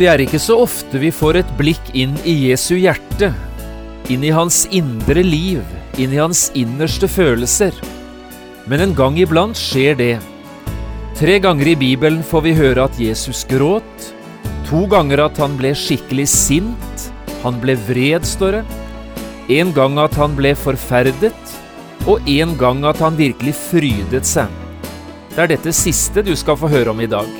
Det er ikke så ofte vi får et blikk inn i Jesu hjerte, inn i hans indre liv, inn i hans innerste følelser. Men en gang iblant skjer det. Tre ganger i Bibelen får vi høre at Jesus gråt, to ganger at han ble skikkelig sint, han ble vred, står det, en gang at han ble forferdet, og en gang at han virkelig frydet seg. Det er dette siste du skal få høre om i dag.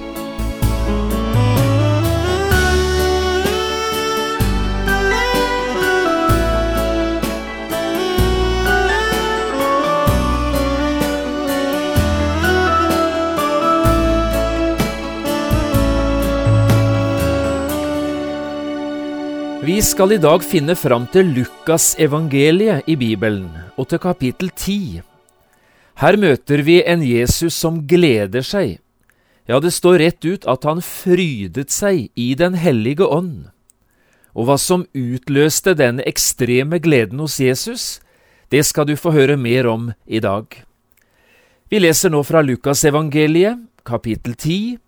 Vi skal i dag finne fram til Lukasevangeliet i Bibelen, og til kapittel 10. Her møter vi en Jesus som gleder seg. Ja, det står rett ut at han frydet seg i Den hellige ånd. Og hva som utløste denne ekstreme gleden hos Jesus, det skal du få høre mer om i dag. Vi leser nå fra Lukasevangeliet, kapittel 10,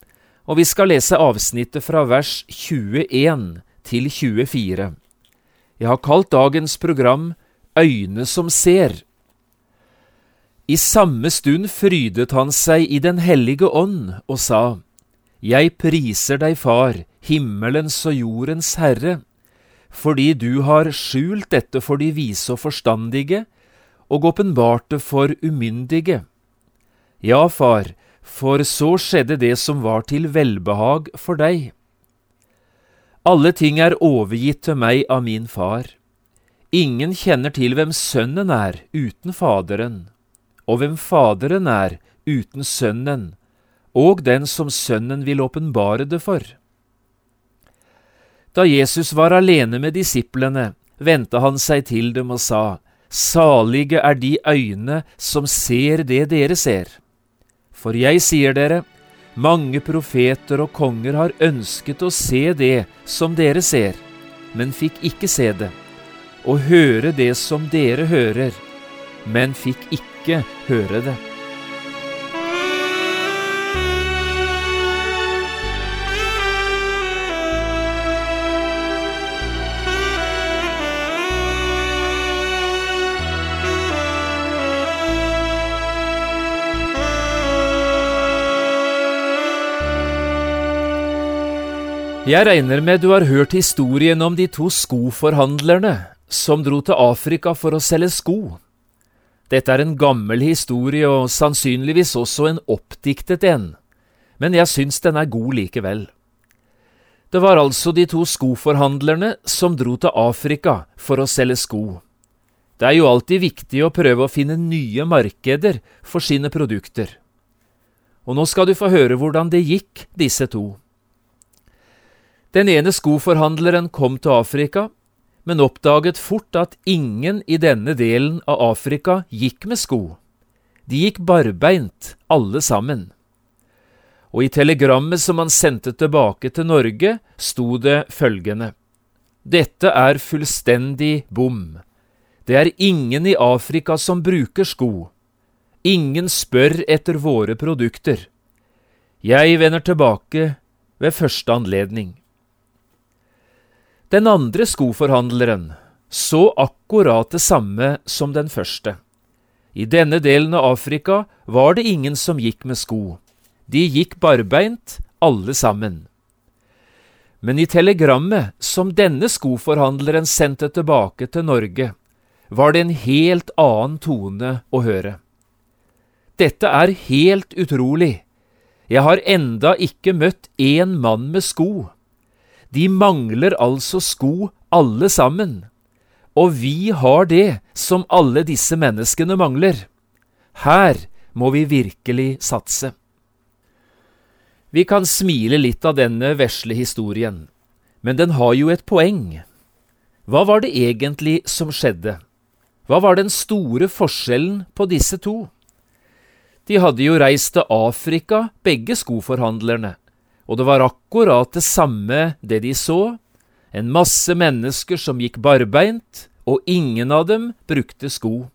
og vi skal lese avsnittet fra vers 21 til 24. Jeg har kalt dagens program Øyne som ser. I samme stund frydet han seg i Den hellige ånd og sa, Jeg priser deg, Far, himmelens og jordens Herre, fordi du har skjult dette for de vise og forstandige, og åpenbart det for umyndige. Ja, Far, for så skjedde det som var til velbehag for deg. Alle ting er overgitt til meg av min far. Ingen kjenner til hvem Sønnen er uten Faderen, og hvem Faderen er uten Sønnen, og den som Sønnen vil åpenbare det for. Da Jesus var alene med disiplene, vendte han seg til dem og sa, Salige er de øyne som ser det dere ser. For jeg sier dere, mange profeter og konger har ønsket å se det som dere ser, men fikk ikke se det, og høre det som dere hører, men fikk ikke høre det. Jeg regner med du har hørt historien om de to skoforhandlerne som dro til Afrika for å selge sko. Dette er en gammel historie og sannsynligvis også en oppdiktet en, men jeg syns den er god likevel. Det var altså de to skoforhandlerne som dro til Afrika for å selge sko. Det er jo alltid viktig å prøve å finne nye markeder for sine produkter. Og nå skal du få høre hvordan det gikk disse to. Den ene skoforhandleren kom til Afrika, men oppdaget fort at ingen i denne delen av Afrika gikk med sko. De gikk barbeint, alle sammen. Og i telegrammet som han sendte tilbake til Norge, sto det følgende. Dette er fullstendig bom. Det er ingen i Afrika som bruker sko. Ingen spør etter våre produkter. Jeg vender tilbake ved første anledning. Den andre skoforhandleren så akkurat det samme som den første. I denne delen av Afrika var det ingen som gikk med sko. De gikk barbeint, alle sammen. Men i telegrammet som denne skoforhandleren sendte tilbake til Norge, var det en helt annen tone å høre. Dette er helt utrolig. Jeg har enda ikke møtt én mann med sko. De mangler altså sko alle sammen, og vi har det som alle disse menneskene mangler. Her må vi virkelig satse. Vi kan smile litt av denne vesle historien. Men den har jo et poeng. Hva var det egentlig som skjedde? Hva var den store forskjellen på disse to? De hadde jo reist til Afrika, begge skoforhandlerne, og det var akkurat det samme det de så, en masse mennesker som gikk barbeint, og ingen av dem brukte sko.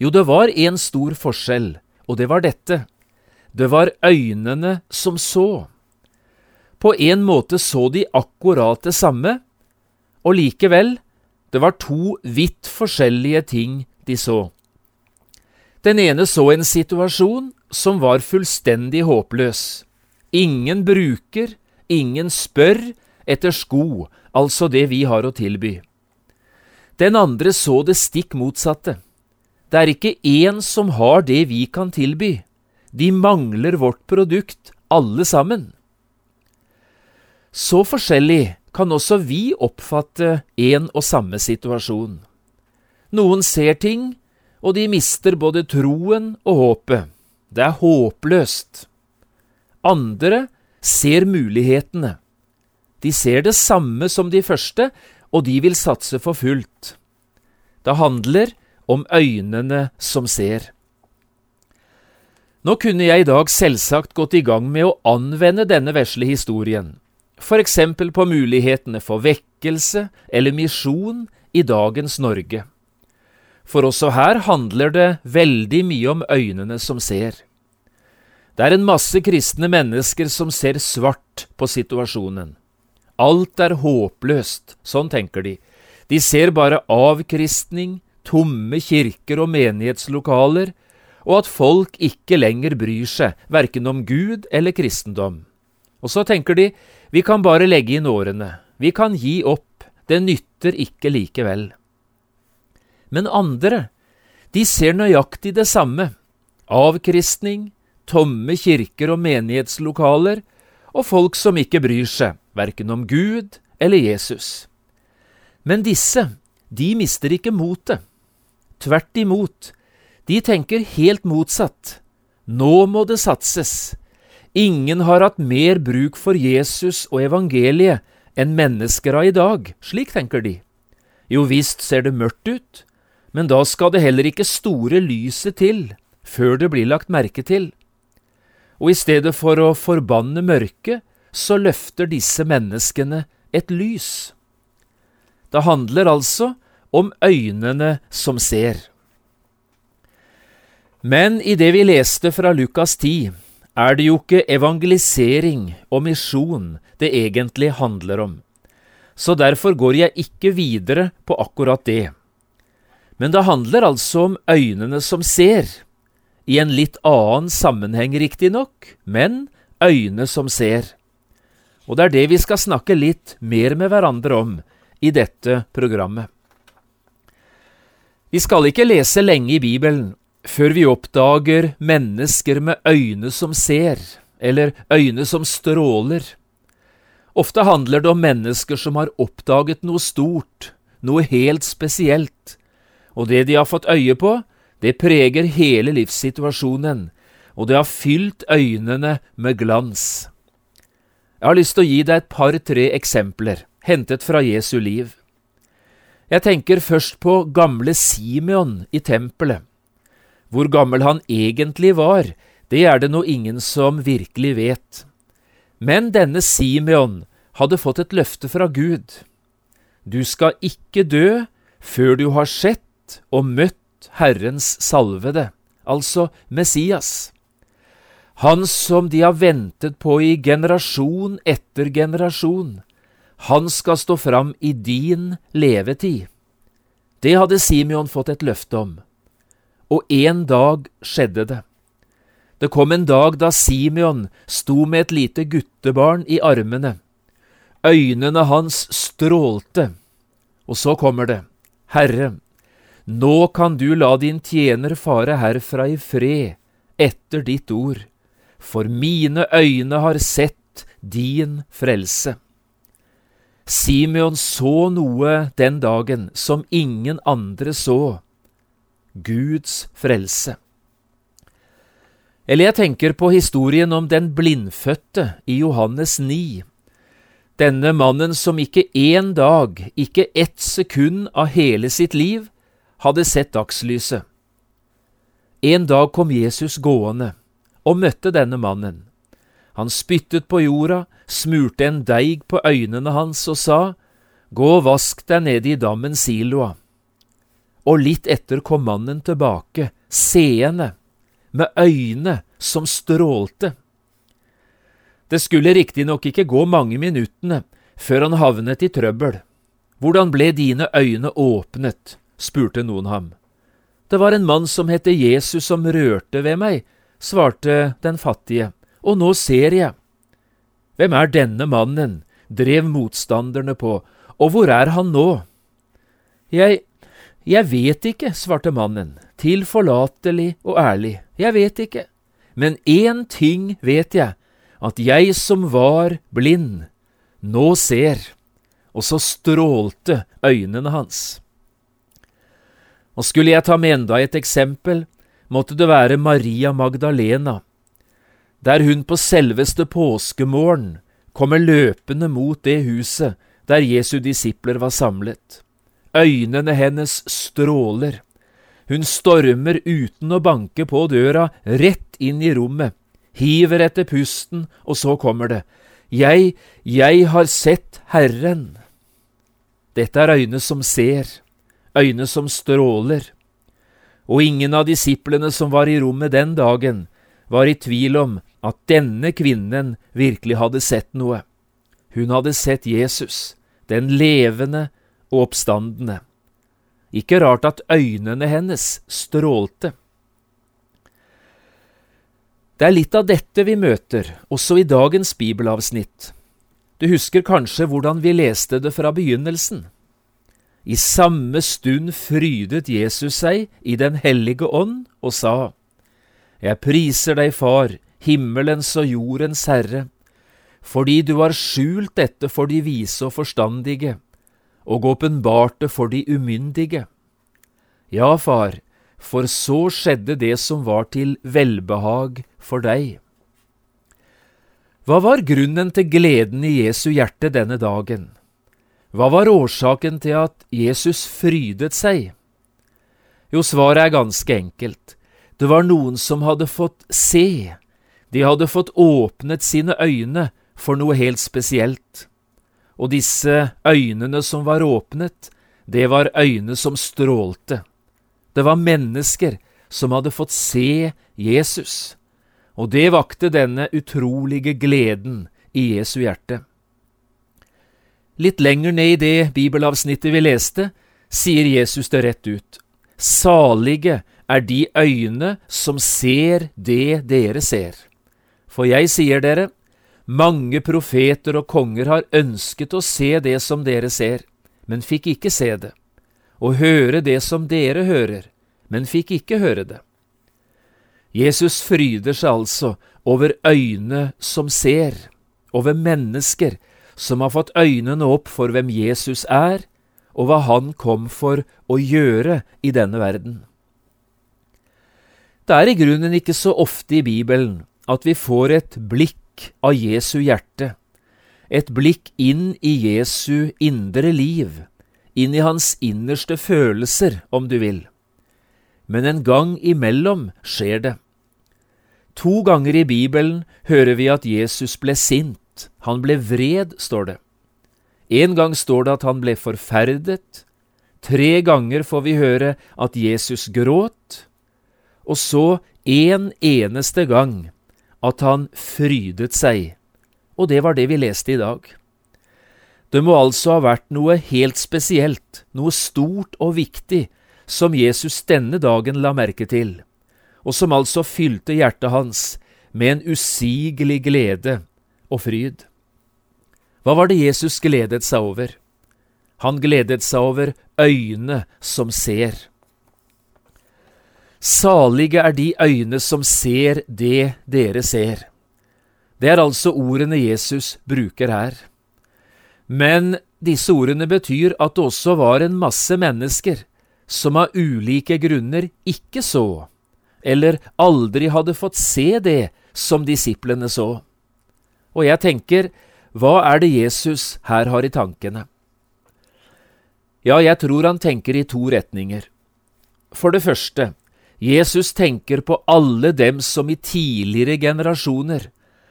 Jo, det var en stor forskjell, og det var dette. Det var øynene som så. På en måte så de akkurat det samme, og likevel, det var to vidt forskjellige ting de så. Den ene så en situasjon som var fullstendig håpløs. Ingen bruker, ingen spør etter sko, altså det vi har å tilby. Den andre så det stikk motsatte. Det er ikke én som har det vi kan tilby. De mangler vårt produkt, alle sammen. Så forskjellig kan også vi oppfatte en og samme situasjon. Noen ser ting, og de mister både troen og håpet. Det er håpløst. Andre ser mulighetene. De ser det samme som de første, og de vil satse for fullt. Det handler om øynene som ser. Nå kunne jeg i dag selvsagt gått i gang med å anvende denne vesle historien, for eksempel på mulighetene for vekkelse eller misjon i dagens Norge. For også her handler det veldig mye om øynene som ser. Det er en masse kristne mennesker som ser svart på situasjonen. Alt er håpløst, sånn tenker de. De ser bare avkristning, tomme kirker og menighetslokaler, og at folk ikke lenger bryr seg, verken om Gud eller kristendom. Og så tenker de, vi kan bare legge inn årene, vi kan gi opp, det nytter ikke likevel. Men andre, de ser nøyaktig det samme, avkristning, tomme kirker og menighetslokaler, og folk som ikke bryr seg, verken om Gud eller Jesus. Men disse, de mister ikke motet. Tvert imot, de tenker helt motsatt. Nå må det satses. Ingen har hatt mer bruk for Jesus og evangeliet enn mennesker av i dag, slik tenker de. Jo visst ser det mørkt ut, men da skal det heller ikke store lyset til før det blir lagt merke til. Og i stedet for å forbanne mørket, så løfter disse menneskene et lys. Det handler altså om øynene som ser. Men i det vi leste fra Lukas 10, er det jo ikke evangelisering og misjon det egentlig handler om, så derfor går jeg ikke videre på akkurat det. Men det handler altså om øynene som ser, i en litt annen sammenheng riktignok, men øyne som ser. Og det er det vi skal snakke litt mer med hverandre om i dette programmet. Vi skal ikke lese lenge i Bibelen før vi oppdager mennesker med øyne som ser, eller øyne som stråler. Ofte handler det om mennesker som har oppdaget noe stort, noe helt spesielt, og det de har fått øye på, det preger hele livssituasjonen, og det har fylt øynene med glans. Jeg har lyst til å gi deg et par–tre eksempler, hentet fra Jesu liv. Jeg tenker først på gamle Simeon i tempelet. Hvor gammel han egentlig var, det er det nå ingen som virkelig vet. Men denne Simeon hadde fått et løfte fra Gud. Du skal ikke dø før du har sett og møtt Herrens salvede, altså Messias. Han som de har ventet på i generasjon etter generasjon. Han skal stå fram i din levetid. Det hadde Simeon fått et løfte om. Og en dag skjedde det. Det kom en dag da Simeon sto med et lite guttebarn i armene. Øynene hans strålte. Og så kommer det, Herre, nå kan du la din tjener fare herfra i fred etter ditt ord for mine øyne har sett din frelse. Simeon så noe den dagen som ingen andre så, Guds frelse. Eller jeg tenker på historien om den blindfødte i Johannes 9. Denne mannen som ikke én dag, ikke ett sekund av hele sitt liv hadde sett dagslyset. En dag kom Jesus gående og møtte denne mannen. Han spyttet på jorda, smurte en deig på øynene hans og sa, Gå og vask deg nede i dammen Siloa. Og litt etter kom mannen tilbake, seende, med øyne som strålte. Det skulle riktignok ikke gå mange minuttene før han havnet i trøbbel. Hvordan ble dine øyne åpnet? Spurte noen ham. Det var en mann som het Jesus som rørte ved meg, svarte den fattige, og nå ser jeg. Hvem er denne mannen? drev motstanderne på, og hvor er han nå? Jeg, jeg vet ikke, svarte mannen, tilforlatelig og ærlig, jeg vet ikke, men én ting vet jeg, at jeg som var blind, nå ser. Og så strålte øynene hans. Og skulle jeg ta med enda et eksempel, måtte det være Maria Magdalena, der hun på selveste påskemorgen kommer løpende mot det huset der Jesu disipler var samlet. Øynene hennes stråler. Hun stormer uten å banke på døra, rett inn i rommet, hiver etter pusten, og så kommer det. Jeg, jeg har sett Herren. Dette er øyne som ser, øyne som stråler. Og ingen av disiplene som var i rommet den dagen, var i tvil om at denne kvinnen virkelig hadde sett noe. Hun hadde sett Jesus, den levende og oppstandende. Ikke rart at øynene hennes strålte. Det er litt av dette vi møter, også i dagens bibelavsnitt. Du husker kanskje hvordan vi leste det fra begynnelsen. I samme stund frydet Jesus seg i Den hellige ånd og sa, Jeg priser deg, Far, himmelens og jordens Herre, fordi du har skjult dette for de vise og forstandige, og åpenbart det for de umyndige. Ja, Far, for så skjedde det som var til velbehag for deg. Hva var grunnen til gleden i Jesu hjerte denne dagen? Hva var årsaken til at Jesus frydet seg? Jo, svaret er ganske enkelt. Det var noen som hadde fått se, de hadde fått åpnet sine øyne for noe helt spesielt. Og disse øynene som var åpnet, det var øyne som strålte. Det var mennesker som hadde fått se Jesus, og det vakte denne utrolige gleden i Jesu hjerte. Litt lenger ned i det bibelavsnittet vi leste, sier Jesus det rett ut. Salige er de øyne som ser det dere ser. For jeg sier dere, mange profeter og konger har ønsket å se det som dere ser, men fikk ikke se det og høre det som dere hører, men fikk ikke høre det. Jesus fryder seg altså over øyne som ser, over mennesker som har fått øynene opp for hvem Jesus er, og hva han kom for å gjøre i denne verden. Det er i grunnen ikke så ofte i Bibelen at vi får et blikk av Jesu hjerte, et blikk inn i Jesu indre liv, inn i hans innerste følelser, om du vil. Men en gang imellom skjer det. To ganger i Bibelen hører vi at Jesus ble han ble vred, står det. En gang står det at han ble forferdet, tre ganger får vi høre at Jesus gråt, og så en eneste gang at han frydet seg, og det var det vi leste i dag. Det må altså ha vært noe helt spesielt, noe stort og viktig, som Jesus denne dagen la merke til, og som altså fylte hjertet hans med en usigelig glede og fryd. Hva var det Jesus gledet seg over? Han gledet seg over øyne som ser. Salige er de øyne som ser det dere ser. Det er altså ordene Jesus bruker her. Men disse ordene betyr at det også var en masse mennesker som av ulike grunner ikke så, eller aldri hadde fått se det som disiplene så. Og jeg tenker, Hva er det Jesus her har i tankene? Ja, jeg tror han tenker i to retninger. For det første, Jesus tenker på alle dem som i tidligere generasjoner,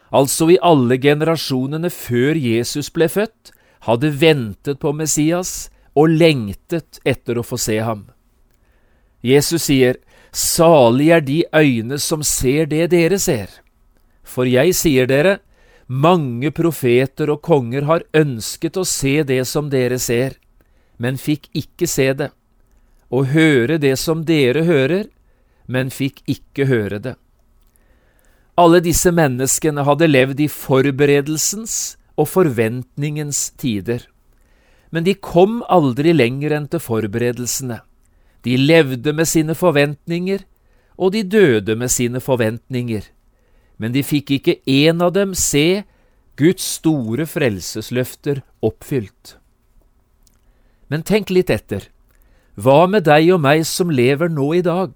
altså i alle generasjonene før Jesus ble født, hadde ventet på Messias og lengtet etter å få se ham. Jesus sier, Salig er de øyne som ser det dere ser. For jeg sier dere, mange profeter og konger har ønsket å se det som dere ser, men fikk ikke se det, og høre det som dere hører, men fikk ikke høre det. Alle disse menneskene hadde levd i forberedelsens og forventningens tider, men de kom aldri lenger enn til forberedelsene. De levde med sine forventninger, og de døde med sine forventninger, men de fikk ikke én av dem se Guds store frelsesløfter oppfylt. Men tenk litt etter. Hva med deg og meg som lever nå i dag?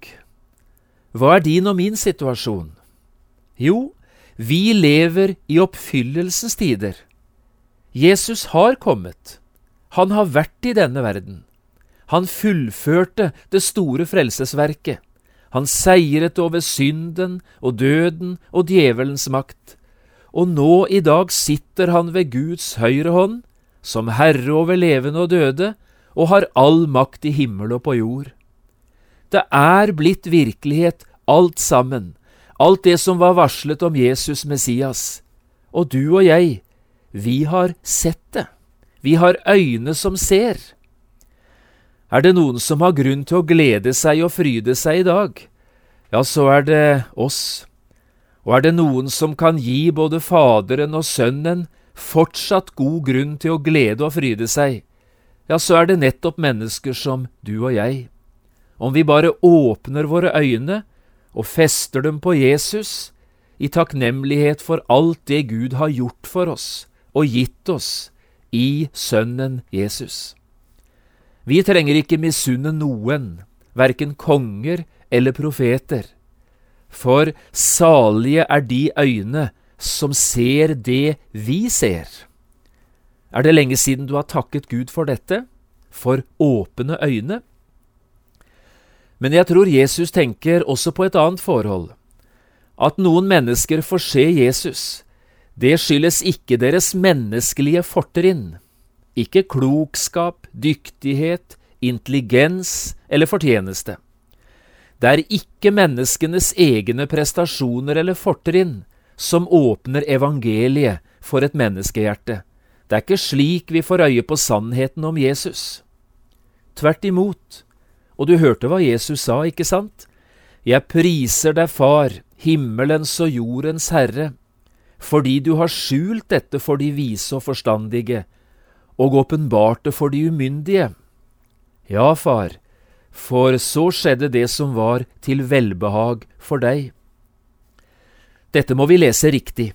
Hva er din og min situasjon? Jo, vi lever i oppfyllelsens tider. Jesus har kommet. Han har vært i denne verden. Han fullførte det store frelsesverket. Han seiret over synden og døden og djevelens makt. Og nå i dag sitter han ved Guds høyre hånd, som herre over levende og døde, og har all makt i himmel og på jord. Det er blitt virkelighet, alt sammen, alt det som var varslet om Jesus Messias. Og du og jeg, vi har sett det. Vi har øyne som ser. Er det noen som har grunn til å glede seg og fryde seg i dag, ja, så er det oss. Og er det noen som kan gi både Faderen og Sønnen fortsatt god grunn til å glede og fryde seg, ja, så er det nettopp mennesker som du og jeg. Om vi bare åpner våre øyne og fester dem på Jesus, i takknemlighet for alt det Gud har gjort for oss og gitt oss i Sønnen Jesus. Vi trenger ikke misunne noen, verken konger eller profeter, for salige er de øyne som ser det vi ser. Er det lenge siden du har takket Gud for dette, for åpne øyne? Men jeg tror Jesus tenker også på et annet forhold. At noen mennesker får se Jesus, det skyldes ikke deres menneskelige fortrinn, ikke klokskap, dyktighet, intelligens eller fortjeneste. Det er ikke menneskenes egne prestasjoner eller fortrinn som åpner evangeliet for et menneskehjerte. Det er ikke slik vi får øye på sannheten om Jesus. Tvert imot. Og du hørte hva Jesus sa, ikke sant? Jeg priser deg, Far, himmelens og jordens Herre, fordi du har skjult dette for de vise og forstandige, og åpenbarte for de umyndige. Ja, far, for så skjedde det som var til velbehag for deg. Dette må vi lese riktig.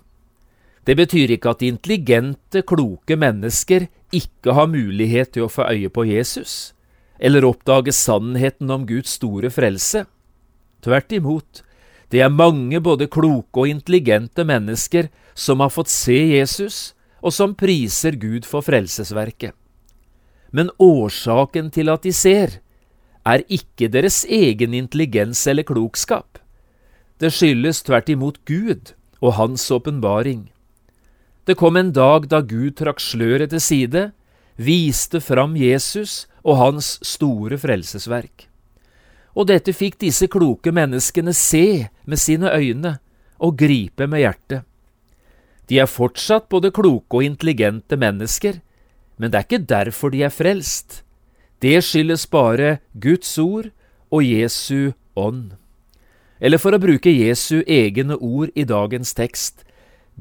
Det betyr ikke at intelligente, kloke mennesker ikke har mulighet til å få øye på Jesus, eller oppdage sannheten om Guds store frelse. Tvert imot, det er mange både kloke og intelligente mennesker som har fått se Jesus, og som priser Gud for frelsesverket. Men årsaken til at de ser, er ikke deres egen intelligens eller klokskap. Det skyldes tvert imot Gud og Hans åpenbaring. Det kom en dag da Gud trakk sløret til side, viste fram Jesus og hans store frelsesverk. Og dette fikk disse kloke menneskene se med sine øyne og gripe med hjertet. De er fortsatt både kloke og intelligente mennesker, men det er ikke derfor de er frelst. Det skyldes bare Guds ord og Jesu ånd. Eller for å bruke Jesu egne ord i dagens tekst,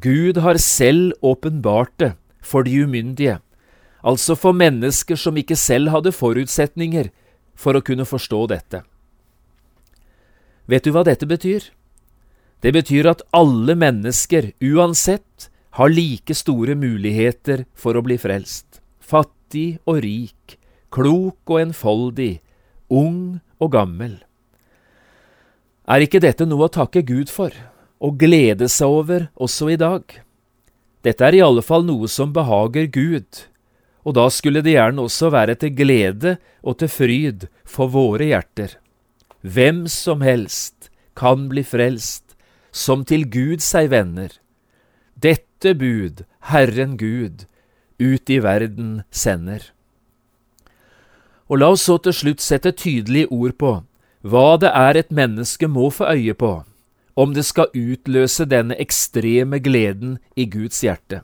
Gud har selv åpenbart det for de umyndige, altså for mennesker som ikke selv hadde forutsetninger for å kunne forstå dette. Vet du hva dette betyr? Det betyr at alle mennesker, uansett, har like store muligheter for å bli frelst. Fattig og rik, klok og enfoldig, ung og gammel. Er ikke dette noe å takke Gud for? og glede seg over også i dag. Dette er i alle fall noe som behager Gud, og da skulle det gjerne også være til glede og til fryd for våre hjerter. Hvem som helst kan bli frelst, som til Gud seg vender. Dette bud Herren Gud ut i verden sender. Og la oss så til slutt sette tydelige ord på hva det er et menneske må få øye på om det skal utløse denne ekstreme gleden i Guds hjerte.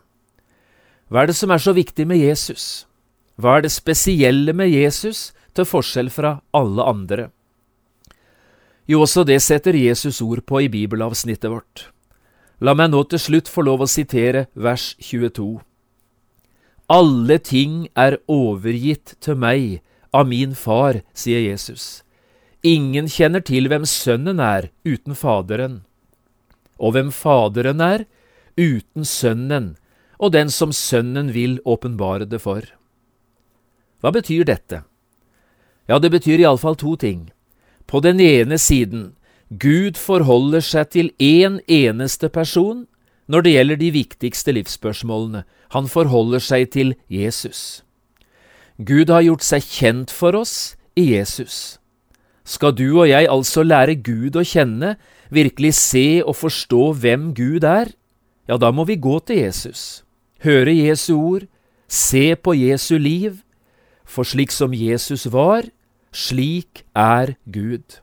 Hva er det som er så viktig med Jesus? Hva er det spesielle med Jesus til forskjell fra alle andre? Jo, også det setter Jesus ord på i bibelavsnittet vårt. La meg nå til slutt få lov å sitere vers 22. Alle ting er overgitt til meg av min far, sier Jesus. Ingen kjenner til hvem Sønnen er uten Faderen, og hvem Faderen er uten Sønnen og den som Sønnen vil åpenbare det for. Hva betyr dette? Ja, det betyr iallfall to ting. På den ene siden, Gud forholder seg til én eneste person når det gjelder de viktigste livsspørsmålene. Han forholder seg til Jesus. Gud har gjort seg kjent for oss i Jesus. Skal du og jeg altså lære Gud å kjenne, virkelig se og forstå hvem Gud er, ja, da må vi gå til Jesus, høre Jesu ord, se på Jesu liv, for slik som Jesus var, slik er Gud.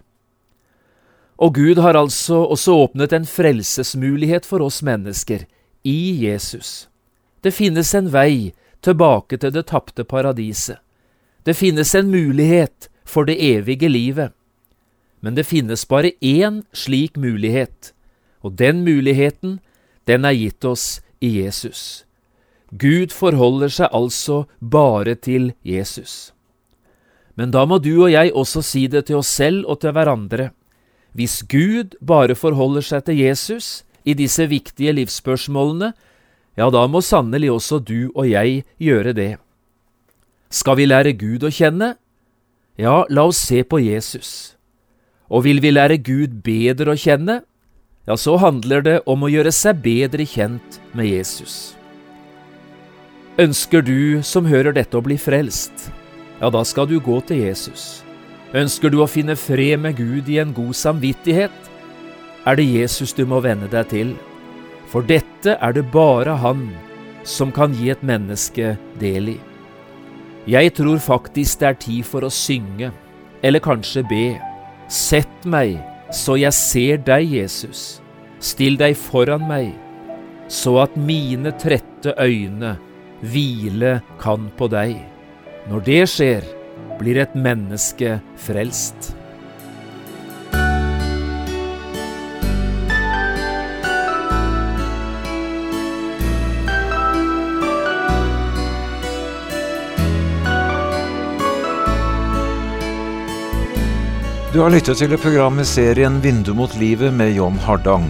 Og Gud har altså også åpnet en frelsesmulighet for oss mennesker i Jesus. Det finnes en vei tilbake til det tapte paradiset. Det finnes en mulighet for det evige livet. Men det finnes bare én slik mulighet, og den muligheten, den er gitt oss i Jesus. Gud forholder seg altså bare til Jesus. Men da må du og jeg også si det til oss selv og til hverandre. Hvis Gud bare forholder seg til Jesus i disse viktige livsspørsmålene, ja, da må sannelig også du og jeg gjøre det. Skal vi lære Gud å kjenne? Ja, la oss se på Jesus. Og vil vi lære Gud bedre å kjenne? Ja, så handler det om å gjøre seg bedre kjent med Jesus. Ønsker du som hører dette å bli frelst? Ja, da skal du gå til Jesus. Ønsker du å finne fred med Gud i en god samvittighet? Er det Jesus du må venne deg til? For dette er det bare Han som kan gi et menneske del i. Jeg tror faktisk det er tid for å synge, eller kanskje be. Sett meg så jeg ser deg, Jesus. Still deg foran meg, så at mine trette øyne hvile kan på deg. Når det skjer, blir et menneske frelst. Du har lyttet til et program i serien Vindu mot livet med John Hardang.